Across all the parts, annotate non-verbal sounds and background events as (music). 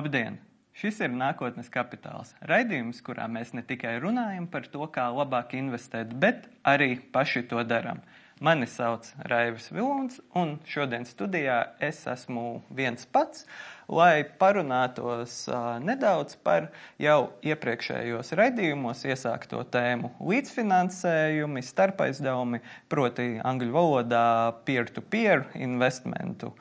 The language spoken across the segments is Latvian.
Labdien! Šis ir nākotnes kapitāls. Raidījums, kurā mēs ne tikai runājam par to, kā labāk investēt, bet arī paši to darām. Mani sauc Raivis Vilons, un šodien studijā es esmu viens pats, lai parunātos uh, nedaudz par jau iepriekšējos raidījumos iesākto tēmu līdzfinansējumi, starpaizdevumi, proti angļu valodā peer-to-peer -peer investmentu.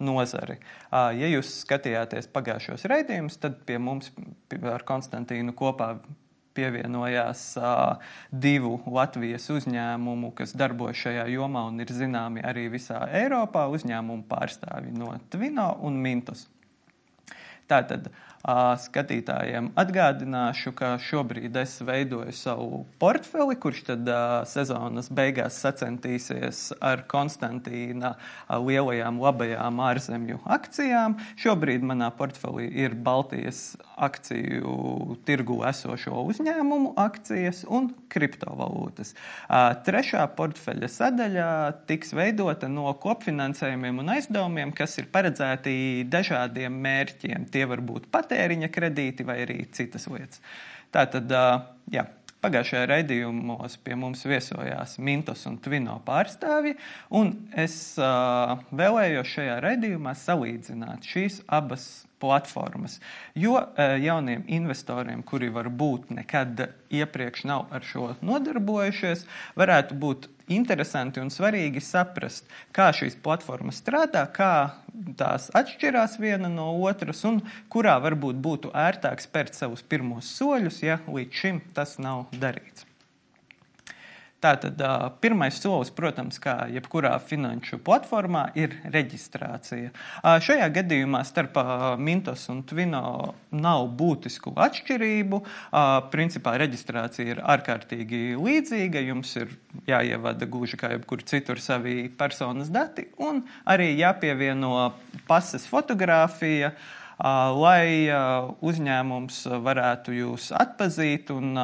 Nozari. Ja jūs skatījāties pagājušos raidījumus, tad pie mums ar Konstantīnu kopā pievienojās uh, divu Latvijas uzņēmumu, kas darbojas šajā jomā un ir zināmi arī visā Eiropā. Uzņēmumu pārstāvji no Tvino un Mintus. Tātad skatītājiem atgādināšu, ka šobrīd es veidoju savu portfeli, kurš tad sezonas beigās sacentīsies ar Konstantīna lielajām labajām ārzemju akcijām. Šobrīd manā portfelī ir Baltijas akciju tirgu esošo uzņēmumu akcijas un kriptovalūtas. Trešā portfeļa sadaļa tiks veidota no kopfinansējumiem un aizdevumiem, kas ir paredzēti dažādiem mērķiem. Tie var būt pat patēriņa kredīti vai arī citas lietas. Tātad, jā, Pagājušajā raidījumos pie mums viesojās Mintos un Tvino pārstāvji, un es uh, vēlējos šajā raidījumā salīdzināt šīs abas platformas. Jo jauniem investoriem, kuri varbūt nekad iepriekš nav ar šo nodarbojušies, varētu būt interesanti un svarīgi saprast, kā šīs platformas strādā, kā tās atšķirās viena no otras un kurā varbūt būtu ērtāk spērt savus pirmos soļus, ja līdz šim tas nav darīts. Tātad pirmais solis, protams, kā jebkurā finanšu platformā, ir reģistrācija. Šajā gadījumā starp Mintos un Twino nav būtisku atšķirību. Principā reģistrācija ir ārkārtīgi līdzīga. Jums ir jāievada gluži kā jebkur citur savi personas dati un arī jāpievieno pases fotografija lai uzņēmums varētu jūs atpazīt un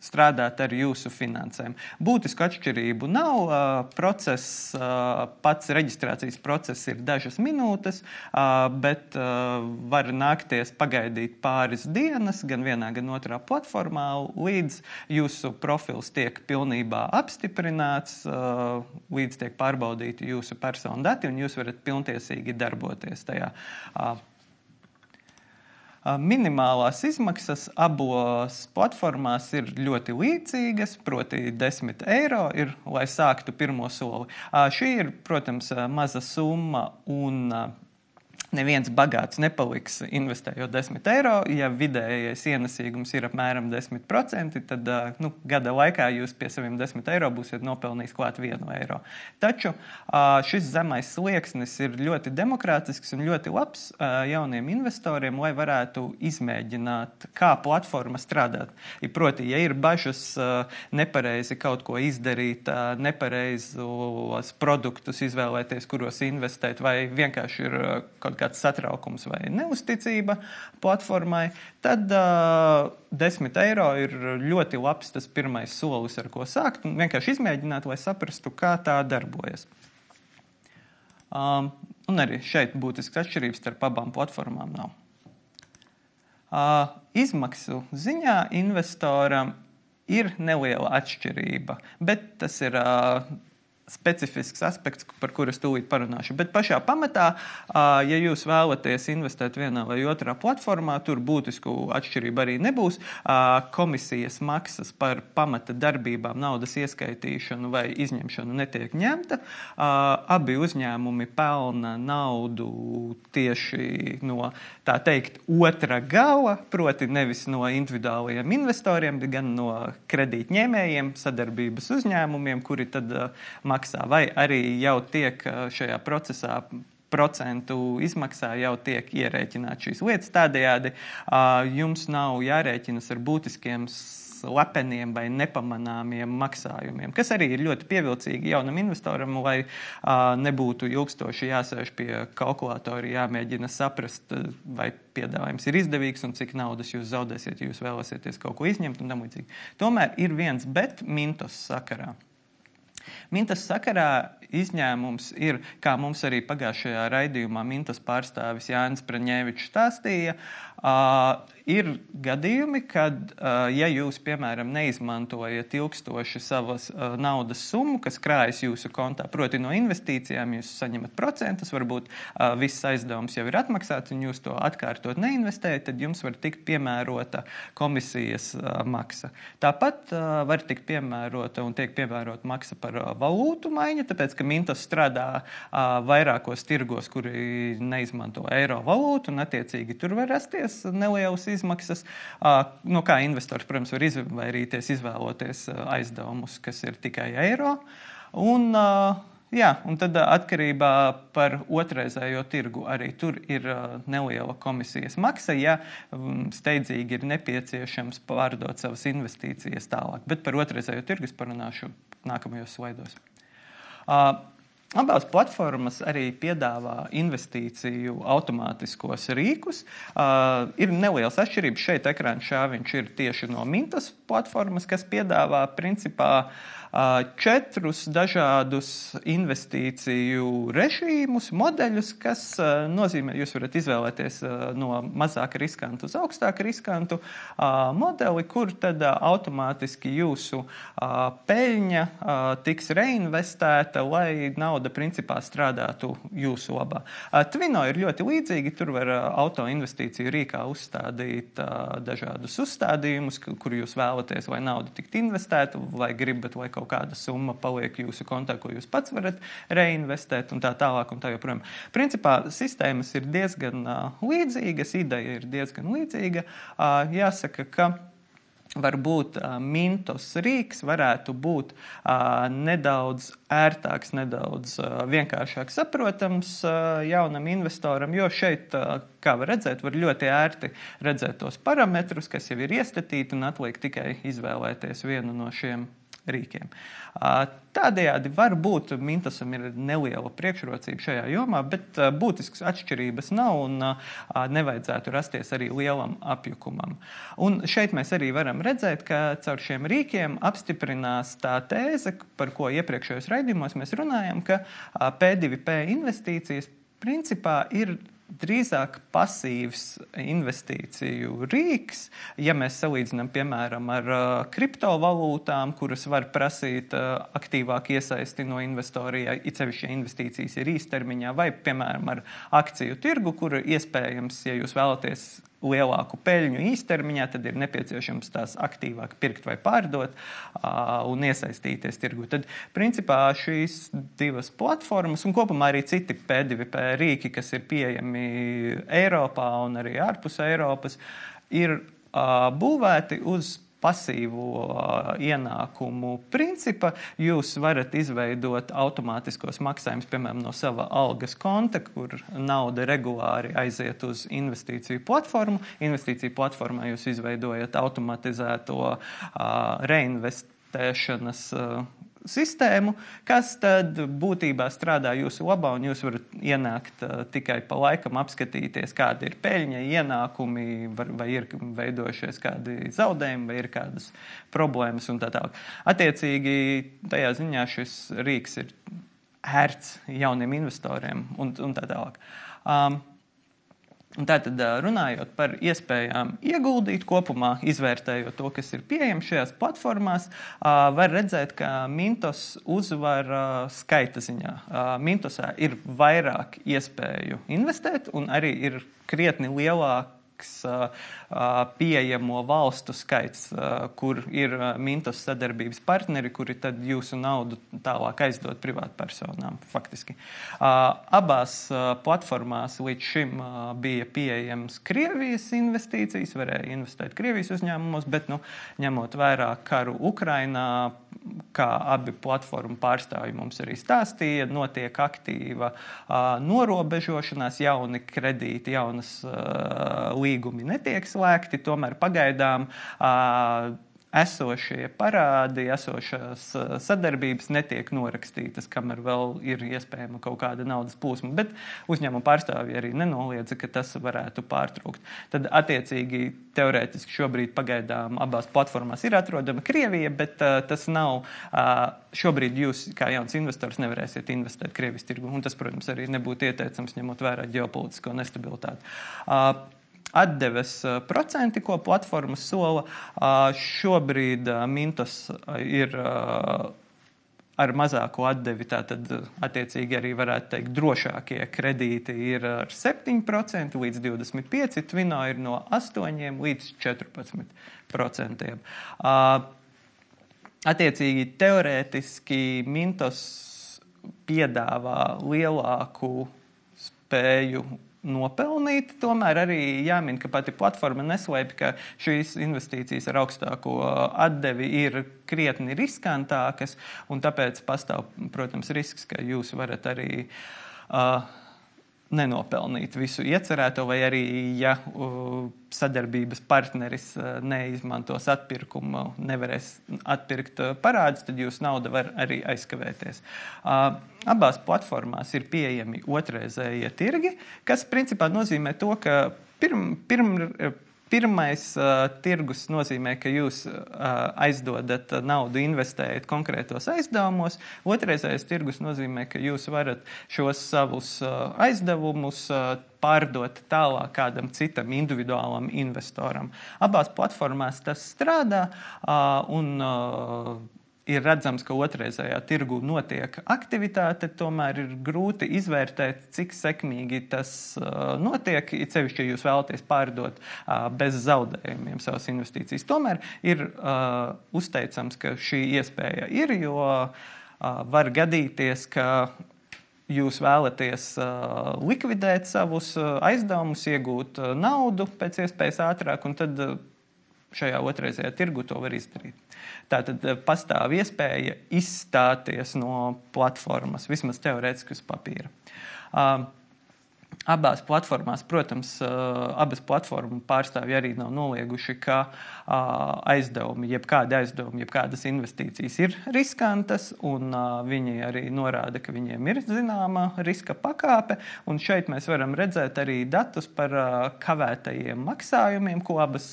strādāt ar jūsu finansēm. Būtisku atšķirību nav. Process, pats reģistrācijas process ir dažas minūtes, bet var nākties pagaidīt pāris dienas gan vienā, gan otrā platformā, līdz jūsu profils tiek pilnībā apstiprināts, līdz tiek pārbaudīti jūsu personu dati un jūs varat pilntiesīgi darboties tajā Minimālās izmaksas abos platformās ir ļoti līdzīgas, proti, 10 eiro ir, lai sāktu pirmo soli. Šī ir, protams, maza summa un Neviens bagāts nepaliks investējot 10 eiro. Ja vidējais ienesīgums ir apmēram 10%, tad nu, gada laikā jūs pie saviem 10 eiro būsiet nopelnījis klāt 1 eiro. Taču šis zemais slieksnis ir ļoti demokrātisks un ļoti labs jauniem investoriem, lai varētu izmēģināt, kā platforma strādāt. Proti, ja ir bažas nepareizi kaut ko izdarīt, nepareizos produktus izvēlēties, kuros investēt, vai vienkārši ir kaut kāds satraukums vai neusticība platformai, tad uh, 10 eiro ir ļoti labs tas pirmais solis, ar ko sākt. Vienkārši izmēģināt, lai saprastu, kā tā darbojas. Um, un arī šeit būtisks atšķirības starp abām platformām nav. Uh, izmaksu ziņā investoram ir neliela atšķirība, bet tas ir uh, specifisks aspekts, par kuru es tūlīt parunāšu. Bet pašā pamatā, ja jūs vēlaties investēt vienā vai otrā platformā, tur būtisku atšķirību arī nebūs. Komisijas maksas par pamata darbībām, naudas ieskaitīšanu vai izņemšanu netiek ņemta. Abi uzņēmumi pelna naudu tieši no tā teikt otra gala, proti nevis no individuālajiem investoriem, bet gan no kredītņēmējiem, sadarbības uzņēmumiem, kuri tad maksā maksā, vai arī jau tiek šajā procesā procentu izmaksā jau tiek ierēķināts šīs lietas. Tādējādi jums nav jārēķinas ar būtiskiem slepeniem vai nepamanāmiem maksājumiem, kas arī ir ļoti pievilcīgi jaunam investoram, lai nebūtu ilgstoši jāsēž pie kalkulatora, jāmēģina saprast, vai piedāvājums ir izdevīgs un cik naudas jūs zaudēsiet, ja jūs vēlēsieties kaut ko izņemt un tam līdzīgi. Tomēr ir viens bet mintos sakarā. Mintas sakarā izņēmums ir, kā mums arī pagājušajā raidījumā Mintas pārstāvis Jānis Praņēvičs stāstīja, uh, ir gadījumi, kad, uh, ja jūs, piemēram, neizmantojat ilgstoši savas uh, naudas summu, kas krājas jūsu kontā, proti no investīcijām jūs saņemat procentus, varbūt uh, viss aizdevums jau ir atmaksāts un jūs to atkārtot neinvestējat, tad jums var tikt piemērota komisijas uh, maksa. Tāpat uh, var tikt piemērota un tiek piemērota maksa par uh, valūtu maiņu, tāpēc, ka Mintos strādā uh, vairākos tirgos, kuri neizmanto eiro valūtu, un attiecīgi tur var rasties nelielas izmaksas. No kā investors, protams, var izvairīties, izvēloties aizdevumus, kas ir tikai eiro. Un, Jā, un tad atkarībā par otrreizējo tirgu arī tur ir neliela komisijas maksa, ja steidzīgi ir nepieciešams pārdot savas investīcijas tālāk. Bet par otrreizējo tirgu es parunāšu nākamajos slaidos. Abās platformas arī piedāvā investīciju automātiskos rīkus. Uh, ir nelielas atšķirības. Šeit ekrāna šāviņš ir tieši no Mintas platformas, kas piedāvā principā uh, četrus dažādus investīciju režīmus, modeļus, kas nozīmē, jūs varat izvēlēties no mazāka riskanta uz augstāku riskantu modeli, kur tad automātiski jūsu peļņa tiks reinvestēta, lai nauda principā strādātu jūsu labā. Twino ir ļoti līdzīgi, tur var auto investīciju rīkā uzstādīt dažādus uzstādījumus, kur jūs vēlaties, lai nauda tiktu investēta, vai gribat, lai kaut kaut kāda summa paliek jūsu kontā, ko jūs pats varat reinvestēt un tā tālāk un tā joprojām. Principā sistēmas ir diezgan uh, līdzīgas, ideja ir diezgan līdzīga. Uh, jāsaka, ka varbūt uh, mintos rīks varētu būt uh, nedaudz ērtāks, nedaudz uh, vienkāršāk saprotams uh, jaunam investoram, jo šeit, uh, kā var redzēt, var ļoti ērti redzēt tos parametrus, kas jau ir iestatīti un atliek tikai izvēlēties vienu no šiem rīkiem. Tādējādi varbūt Mintasam ir neliela priekšrocība šajā jomā, bet būtiskas atšķirības nav un nevajadzētu rasties arī lielam apjukumam. Un šeit mēs arī varam redzēt, ka caur šiem rīkiem apstiprinās tā tēze, par ko iepriekšējos raidījumos mēs runājam, ka P2P investīcijas principā ir drīzāk pasīvs investīciju rīks, ja mēs salīdzinām, piemēram, ar uh, kriptovalūtām, kuras var prasīt uh, aktīvāk iesaisti no investorija, it sevišķi, ja investīcijas ir īstermiņā, vai, piemēram, ar akciju tirgu, kur iespējams, ja jūs vēlaties lielāku peļņu īstermiņā, tad ir nepieciešams tās aktīvāk pirkt vai pārdot uh, un iesaistīties tirgu. Tad, principā, šīs divas platformas un kopumā arī citi P2P rīki, kas ir pieejami Eiropā un arī ārpus Eiropas, ir uh, būvēti uz pasīvo ienākumu principa, jūs varat izveidot automātiskos maksājumus, piemēram, no sava algas konta, kur nauda regulāri aiziet uz investīciju platformu. Investīciju platformā jūs izveidojat automatizēto uh, reinvestēšanas uh, sistēmu, kas tad būtībā strādā jūsu labā, un jūs varat ienākt uh, tikai pa laikam, apskatīties, kāda ir peļņa, ienākumi, var, vai ir veidojušies kādi zaudējumi, vai ir kādas problēmas un tā tālāk. Attiecīgi, tajā ziņā šis rīks ir ērts jauniem investoriem un, un tā tālāk. Um, Tātad, runājot par iespējām ieguldīt kopumā, izvērtējot to, kas ir pieejams šajās platformās, var redzēt, ka Mintos uzvar skaita ziņā. Mintosā ir vairāk iespēju investēt un arī ir krietni lielāk lielāks pieejamo valstu skaits, kur ir Mintos sadarbības partneri, kuri tad jūsu naudu tālāk aizdod privātpersonām faktiski. Abās platformās līdz šim bija pieejams Krievijas investīcijas, varēja investēt Krievijas uzņēmumos, bet nu, ņemot vērā karu Ukrainā, kā abi platformu pārstāvji mums arī stāstīja, notiek aktīva norobežošanās, jauni kredīti, jaunas līgumi netiek slēgti, tomēr pagaidām esošie parādi, esošās sadarbības netiek norakstītas, kamēr vēl ir iespējama kaut kāda naudas plūsma. Bet uzņēmuma pārstāvji arī nenoliedza, ka tas varētu pārtrūkt. Tad, attiecīgi, teorētiski šobrīd pagaidām abās platformās ir atrodama Krievija, bet uh, tas nav. Uh, šobrīd jūs, kā jauns investors, nevarēsiet investēt Krievijas tirgu. Un tas, protams, arī nebūtu ieteicams, ņemot vērā ģeopolitisko nestabilitāti. Uh, atdeves procenti, ko platforma sola. Šobrīd Mintos ir ar mazāko atdevi. Tātad, attiecīgi, arī varētu teikt, drošākie kredīti ir ar 7% līdz 25%, Twino ir no 8% līdz 14%. Attiecīgi, teorētiski Mintos piedāvā lielāku spēju nopelnīti. Tomēr arī jāmin, ka pati platforma neslēpj, ka šīs investīcijas ar augstāko atdevi ir krietni riskantākas, un tāpēc pastāv, protams, risks, ka jūs varat arī uh, nenopelnīt visu iecerēto, vai arī, ja sadarbības partneris uh, neizmantos atpirkumu, nevarēs atpirkt uh, parādus, tad jūsu nauda var arī aizkavēties. Abās platformās ir pieejami otrreizējie tirgi, kas principā nozīmē to, ka pirm, pirm, Pirmais uh, tirgus nozīmē, ka jūs uh, aizdodat naudu, investējat konkrētos aizdevumos. Otrais tirgus nozīmē, ka jūs varat šos savus uh, aizdevumus uh, pārdot tālāk kādam citam individuālam investoram. Abās platformās tas strādā uh, un uh, ir redzams, ka otrreizējā tirgu notiek aktivitāte, tomēr ir grūti izvērtēt, cik sekmīgi tas uh, notiek. Ir sevišķi, ja jūs vēlaties pārdot uh, bez zaudējumiem savas investīcijas. Tomēr ir uh, uzteicams, ka šī iespēja ir, jo var gadīties, ka jūs vēlaties uh, likvidēt savus aizdevumus, iegūt uh, naudu pēc iespējas ātrāk, un tad uh, šajā otrreizējā tirgu to var izdarīt. Tātad eh, pastāv iespēja izstāties no platformas, vismaz teorētiski uz papīra. Uh, Abās platformās, protams, abas platformu pārstāvji arī nav nolieguši, ka aizdevumi, jebkādi aizdevumi, jebkādas investīcijas ir riskantas, un viņi arī norāda, ka viņiem ir zināma riska pakāpe. Un šeit mēs varam redzēt arī datus par kavētajiem maksājumiem, ko abas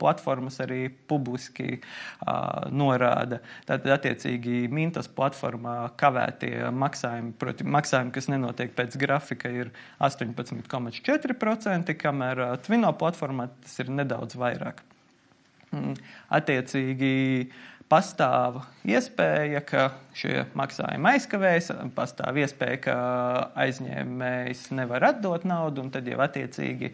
platformas arī publiski norāda. Tātad, attiecīgi, Mintas platformā kavētie maksājumi, proti, maksājumi, kas nenotiek pēc grafika, ir 8. 18,4%, kamēr Twino platformā tas ir nedaudz vairāk. Mm, attiecīgi, pastāv iespēja, ka šie maksājumi aizkavējas, pastāv iespēja, ka aizņēmējs nevar atdot naudu, un tad jau attiecīgi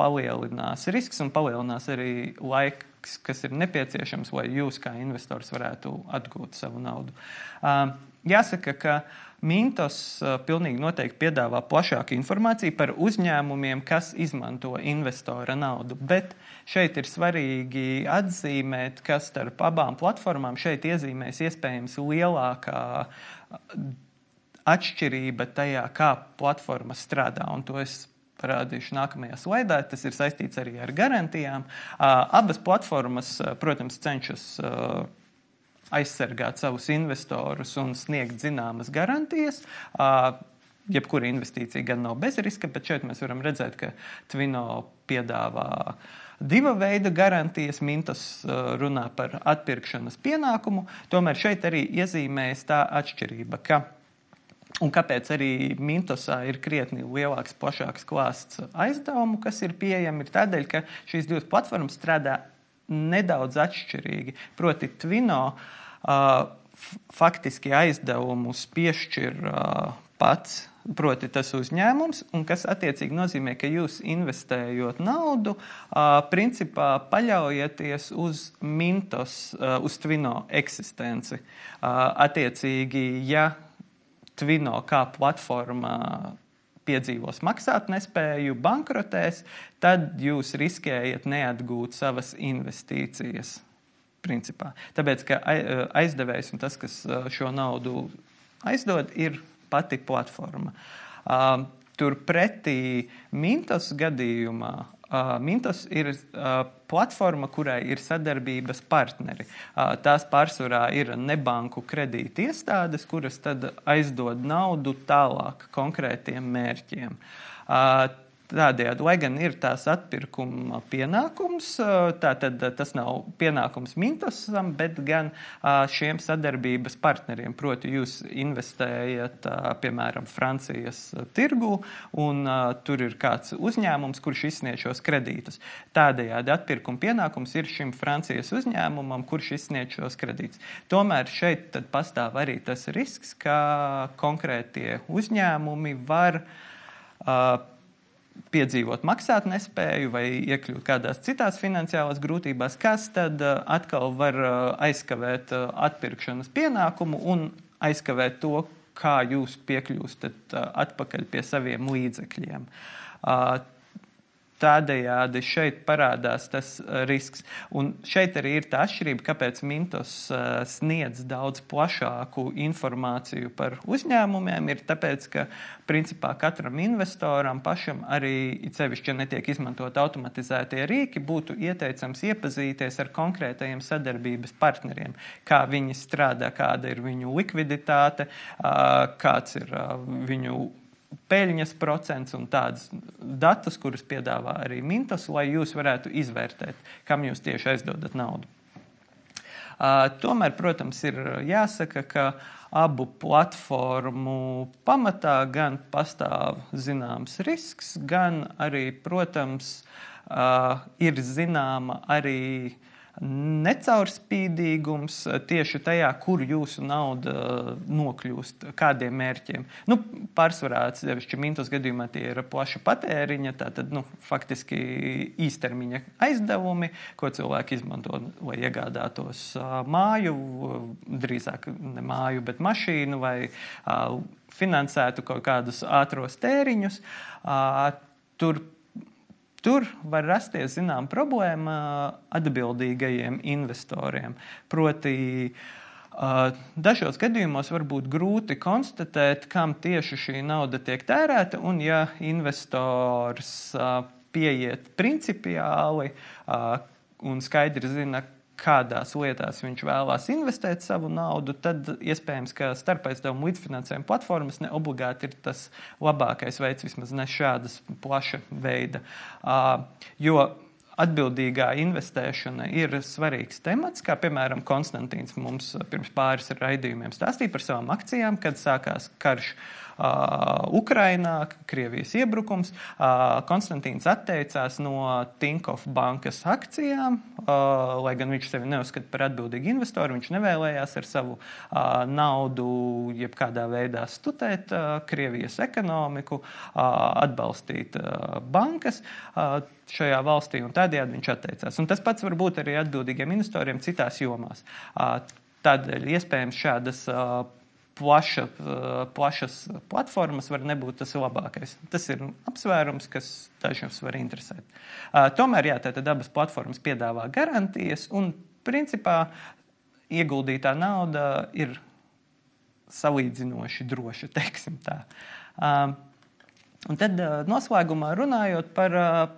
palielinās risks un palielinās arī laiks, kas ir nepieciešams, lai jūs kā investors varētu atgūt savu naudu. Jāsaka, ka Mintos pilnīgi noteikti piedāvā plašāku informāciju par uzņēmumiem, kas izmanto investora naudu. Bet šeit ir svarīgi atzīmēt, ka starp abām platformām šeit iezīmēs iespējams lielākā atšķirība tajā, kā platforma strādā. Un to es parādīšu nākamajā slaidā. Tas ir saistīts arī ar garantijām. Abas platformas, protams, cenšas aizsargāt savus investorus un sniegt zināmas garantijas. Jebkura investīcija gan nav bez riska, bet šeit mēs varam redzēt, ka Twino piedāvā divu veidu garantijas. Mintas runā par atpirkšanas pienākumu. Tomēr šeit arī iezīmējas tā atšķirība, ka Un kāpēc arī Mintosā ir krietni lielāks, plašāks klāsts aizdevumu, kas ir pieejami, ir tādēļ, ka šīs divas platformas strādā nedaudz atšķirīgi. Proti, Twino uh, faktiski aizdevumus piešķir uh, pats. Proti, tas uzņēmums, un kas attiecīgi nozīmē, ka jūs investējot naudu, uh, principā paļaujieties uz Mintos, uz Twino eksistenci. Attiecīgi, ja Twino kā platforma piedzīvos maksātnespēju, bankrotēs, tad jūs riskējat neatgūt savas investīcijas. Principā. Tāpēc, ka aizdevējs un tas, kas šo naudu aizdod, ir pati platforma. Turpretī Mintas gadījumā uh, Mintos ir uh, platforma, kurai ir sadarbības partneri. Uh, tās pārsvarā ir nebanku kredīti iestādes, kuras aizdod naudu tālāk konkrētiem mērķiem. Uh, Tādējādi, lai gan ir tās atpirkuma pienākums, tātad tas nav pienākums Mintosam, bet gan šiem sadarbības partneriem. Proti, jūs investējat, piemēram, Francijas tirgu, un tur ir kāds uzņēmums, kurš izsniedz šos kredītus. Tādējādi atpirkuma pienākums ir šim Francijas uzņēmumam, kurš izsniedz šos kredītus. Tomēr šeit pastāv arī tas risks, ka konkrētie uzņēmumi var uh, piedzīvot maksāt nespēju vai iekļūt kādās citās finansiālās grūtībās, kas tad uh, atkal var uh, aizkavēt uh, atpirkšanas pienākumu un aizkavēt to, kā jūs piekļūstat atpakaļ pie saviem līdzekļiem. Tādējādi šeit parādās tas uh, risks. Un šeit arī ir tā atšķirība, kāpēc Mintos uh, sniedz daudz plašāku informāciju par uzņēmumiem. Ir tāpēc, ka principā katram investoram pašam arī, sevišķi, ja netiek izmantot automatizētie rīki, būtu ieteicams iepazīties ar konkrētajiem sadarbības partneriem, kā viņi strādā, kāda ir viņu likviditāte, kāds ir viņu peļņas procents un tādas datus, kurus piedāvā arī Mintos, lai jūs varētu izvērtēt, kam jūs tieši aizdodat naudu. Uh, tomēr, protams, ir jāsaka, ka abu platformu pamatā gan pastāv zināms risks, gan arī, protams, uh, ir zināma arī uh, necaurspīdīgums tieši tajā, kur jūsu nauda nokļūst, kādiem mērķiem. Nu, pārsvarā, sevišķi mintos gadījumā, tie ir plaša patēriņa, tātad nu, faktiski īstermiņa aizdevumi, ko cilvēki izmanto, lai iegādātos māju, drīzāk ne māju, bet mašīnu vai finansētu kaut kādus ātros tēriņus. Tur Tur var rasties zinām problēma atbildīgajiem investoriem. Proti, Dažos gadījumos var būt grūti konstatēt, kam tieši šī nauda tiek tērēta, un ja investors pieiet principiāli un skaidri zina, kādās lietās viņš vēlās investēt savu naudu, tad iespējams, ka starpaizdevuma līdzfinansējuma platformas ne obligāti ir tas labākais veids, vismaz ne šādas plaša veida. Jo atbildīgā investēšana ir svarīgs temats, kā piemēram Konstantīns mums pirms pāris raidījumiem stāstīja par savām akcijām, kad sākās karš. Uh, Ukrainā, Krievijas iebrukums. Konstantīns atteicās no Tinkoff bankas akcijām, lai gan viņš sevi neuzskata par atbildīgu investoru. Viņš nevēlējās ar savu naudu jebkādā veidā studēt Krievijas ekonomiku, atbalstīt bankas. Šajā valstī, un tādējādi viņš atteicās. Un tas pats var būt arī atbildīgiem investoriem citās jomās. Tādēļ iespējams šādas plaša, eh, plašas platformas var nebūt tas labākais. Tas ir apsvērums, kas dažus var interesēt. Eh, tomēr, jā, tātad abas platformas piedāvā garantijas, un principā ieguldītā nauda ir salīdzinoši droša. (laughs) Eh, un tad noslēgumā runājot par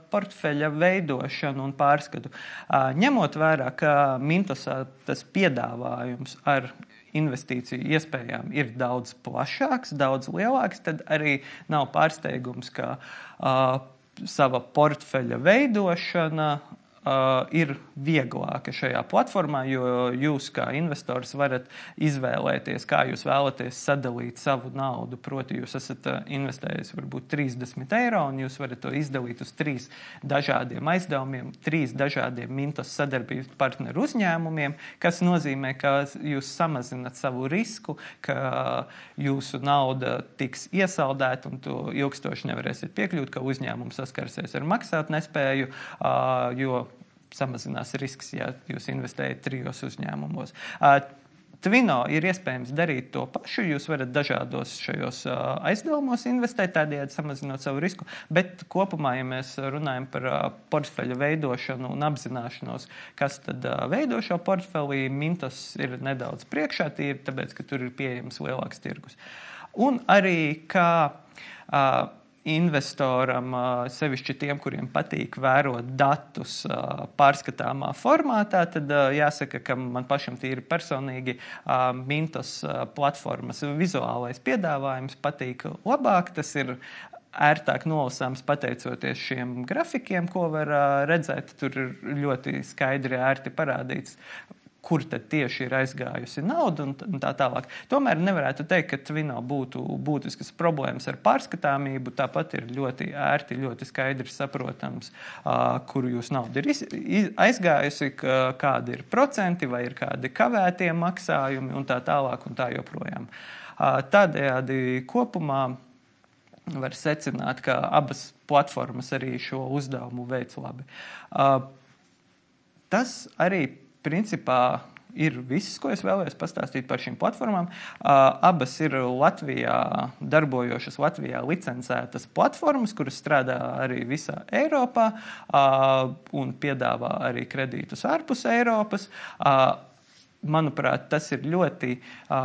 portfeļa veidošanu un pārskatu. Ņemot vērā, ka Mintosā tas piedāvājums ar investīciju iespējām ir daudz plašāks, daudz lielāks, tad arī nav pārsteigums, ka uh, sava portfeļa veidošana uh, ir vieglāka šajā platformā, jo jūs, kā investors, varat izvēlēties, kā jūs vēlaties sadalīt savu naudu. Proti, jūs esat uh, investējis varbūt 30 eiro, un jūs varat to izdalīt uz trīs dažādiem aizdevumiem, trīs dažādiem mintas sadarbības partneru uzņēmumiem, kas nozīmē, ka jūs samazinat savu risku, ka jūsu nauda tiks iesaldēta un to ilgstoši nevarēsiet piekļūt, ka uzņēmums saskarsies ar maksāt nespēju, uh, jo samazinās risks, ja jūs investējat trijos uzņēmumos. Twino ir iespējams darīt to pašu. Jūs varat dažādos šajos aizdevumos investēt, tādējādi samazinot savu risku. Bet kopumā, ja mēs runājam par portfeļa veidošanu un apzināšanos, kas tad veido šo portfeli, Mintos ir nedaudz priekšā, tīri tāpēc, ka tur ir pieejams lielāks tirgus. Un arī kā uh, investoram, sevišķi tiem, kuriem patīk vērot datus pārskatāmā formātā, tad jāsaka, ka man pašam tīri personīgi Mintos platformas vizuālais piedāvājums patīk labāk. Tas ir ērtāk nolasāms pateicoties šiem grafikiem, ko var redzēt. Tur ir ļoti skaidri ērti parādīts, kur tad tieši ir aizgājusi nauda un, tā tālāk. Tomēr nevarētu teikt, ka Twino būtu būtiskas problēmas ar pārskatāmību. Tāpat ir ļoti ērti, ļoti skaidri saprotams, kur jūs nauda ir iz, iz, aizgājusi, kādi ir procenti vai ir kādi kavētie maksājumi un tā tālāk un tā joprojām. Tādējādi kopumā var secināt, ka abas platformas arī šo uzdevumu veic labi. Tas arī principā ir viss, ko es vēlējos pastāstīt par šīm platformām. Abas ir Latvijā darbojošas, Latvijā licencētas platformas, kuras strādā arī visā Eiropā un piedāvā arī kredītus ārpus Eiropas. Manuprāt, tas ir ļoti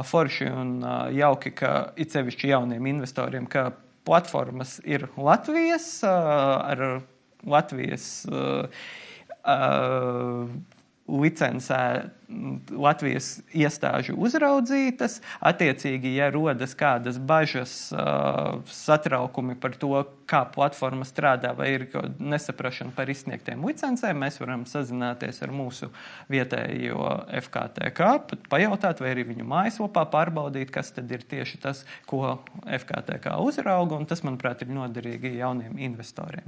forši un jauki, ka it sevišķi jauniem investoriem, ka platformas ir Latvijas ar Latvijas. Uh, uh, licencē Latvijas iestāžu uzraudzītas. Attiecīgi, ja rodas kādas bažas, satraukumi par to, kā platforma strādā, vai ir nesaprašana par izsniegtiem licencēm, mēs varam sazināties ar mūsu vietējo FKTK, pajautāt, vai arī viņu mājaslapā pārbaudīt, kas tad ir tieši tas, ko FKTK uzrauga, tas, manuprāt, ir noderīgi jauniem investoriem.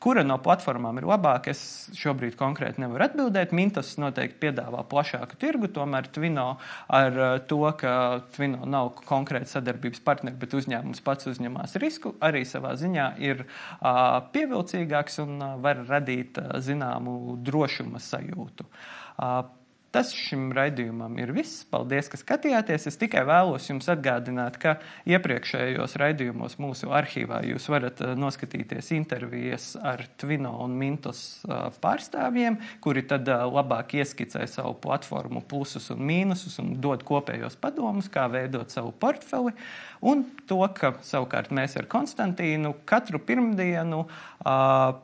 Kura no platformām ir labāka? Es šobrīd konkrēti nevaru atbildēt. Mintos noteikti piedāvā plašāku tirgu, tomēr Twino ar eh, to, ka Twino nav konkrēti sadarbības partneri, bet uzņēmums pats uzņemās risku, arī savā ziņā ir pievilcīgāks un var radīt zināmu drošuma sajūtu. Tas šim raidījumam ir viss. Paldies, ka skatījāties. Es tikai vēlos jums atgādināt, ka iepriekšējos raidījumos mūsu arhīvā jūs varat eh, noskatīties intervijas ar Twino un Mintos eh, pārstāvjiem, kuri tad eh, labāk ieskicē savu platformu plusus un mīnusus un dod kopējos padomus, kā veidot savu portfeli. Un to, ka savukārt mēs ar Konstantīnu katru pirmdienu uh,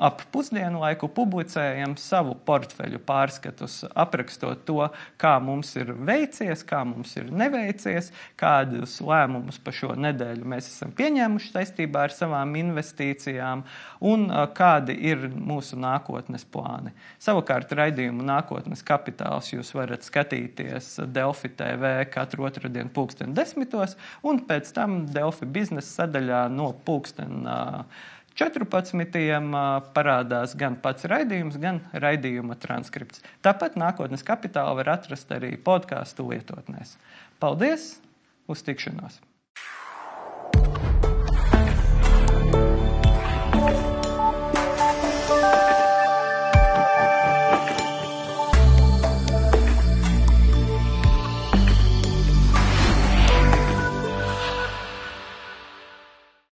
ap pusdienu laiku publicējam savu portfeļu pārskatus, aprakstot to, kā mums ir veicies, kā mums ir neveicies, kādus lēmumus pa šo nedēļu mēs esam pieņēmuši saistībā ar savām investīcijām un kādi ir mūsu nākotnes plāni. Savukārt raidījumu nākotnes kapitāls jūs varat skatīties Delfi TV katru otrdienu pulksten desmitos un pēc tam Delfi biznesa sadaļā no pulksten uh, 14. parādās gan pats raidījums, gan raidījuma transkripts. Tāpat nākotnes kapitālu var atrast arī podkāstu lietotnēs. Paldies! Uz tikšanos!